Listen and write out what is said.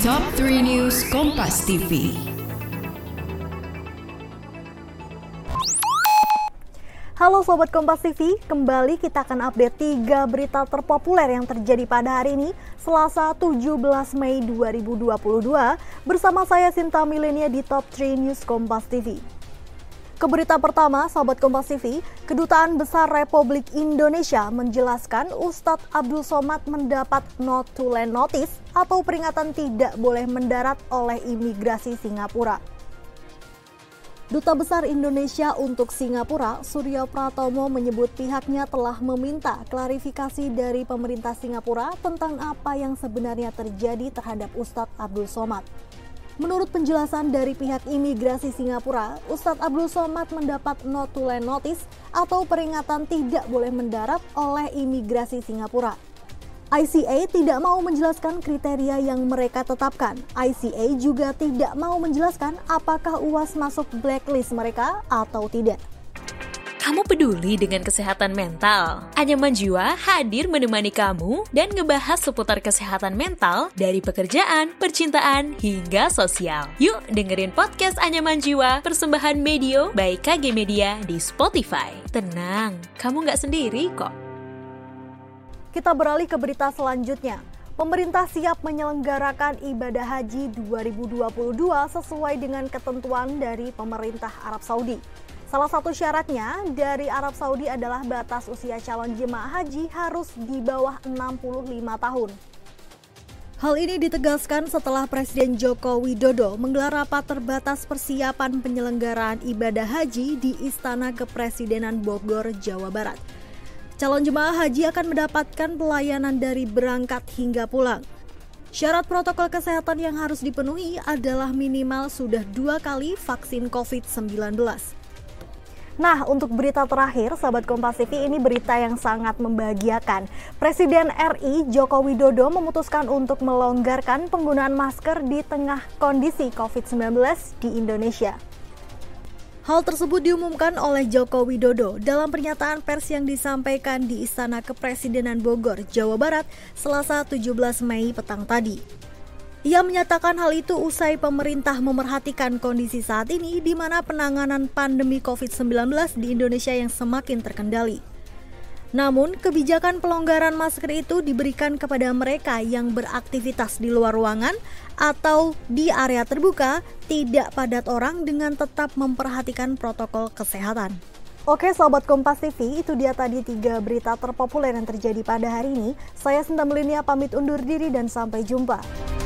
Top 3 News Kompas TV. Halo Sobat Kompas TV, kembali kita akan update tiga berita terpopuler yang terjadi pada hari ini, Selasa 17 Mei 2022, bersama saya Sinta Milenia di Top 3 News Kompas TV. Ke pertama, sahabat Kompas TV, Kedutaan Besar Republik Indonesia menjelaskan Ustadz Abdul Somad mendapat not to land notice atau peringatan tidak boleh mendarat oleh imigrasi Singapura. Duta Besar Indonesia untuk Singapura, Suryo Pratomo menyebut pihaknya telah meminta klarifikasi dari pemerintah Singapura tentang apa yang sebenarnya terjadi terhadap Ustadz Abdul Somad. Menurut penjelasan dari pihak imigrasi Singapura, Ustadz Abdul Somad mendapat not to land notice atau peringatan tidak boleh mendarat oleh imigrasi Singapura. ICA tidak mau menjelaskan kriteria yang mereka tetapkan. ICA juga tidak mau menjelaskan apakah UAS masuk blacklist mereka atau tidak. Kamu peduli dengan kesehatan mental? Anyaman Jiwa hadir menemani kamu dan ngebahas seputar kesehatan mental dari pekerjaan, percintaan, hingga sosial. Yuk dengerin podcast Anyaman Jiwa persembahan Medio by KG Media di Spotify. Tenang, kamu nggak sendiri kok. Kita beralih ke berita selanjutnya. Pemerintah siap menyelenggarakan ibadah haji 2022 sesuai dengan ketentuan dari pemerintah Arab Saudi. Salah satu syaratnya dari Arab Saudi adalah batas usia calon jemaah haji harus di bawah 65 tahun. Hal ini ditegaskan setelah Presiden Joko Widodo menggelar rapat terbatas persiapan penyelenggaraan ibadah haji di Istana Kepresidenan Bogor, Jawa Barat. Calon jemaah haji akan mendapatkan pelayanan dari berangkat hingga pulang. Syarat protokol kesehatan yang harus dipenuhi adalah minimal sudah dua kali vaksin COVID-19. Nah, untuk berita terakhir, sahabat Kompas TV, ini berita yang sangat membahagiakan. Presiden RI Joko Widodo memutuskan untuk melonggarkan penggunaan masker di tengah kondisi COVID-19 di Indonesia. Hal tersebut diumumkan oleh Joko Widodo dalam pernyataan pers yang disampaikan di Istana Kepresidenan Bogor, Jawa Barat, Selasa 17 Mei petang tadi. Ia menyatakan hal itu usai pemerintah memerhatikan kondisi saat ini di mana penanganan pandemi COVID-19 di Indonesia yang semakin terkendali. Namun, kebijakan pelonggaran masker itu diberikan kepada mereka yang beraktivitas di luar ruangan atau di area terbuka, tidak padat orang dengan tetap memperhatikan protokol kesehatan. Oke sahabat Kompas TV, itu dia tadi tiga berita terpopuler yang terjadi pada hari ini. Saya Sinta Melinia pamit undur diri dan sampai jumpa.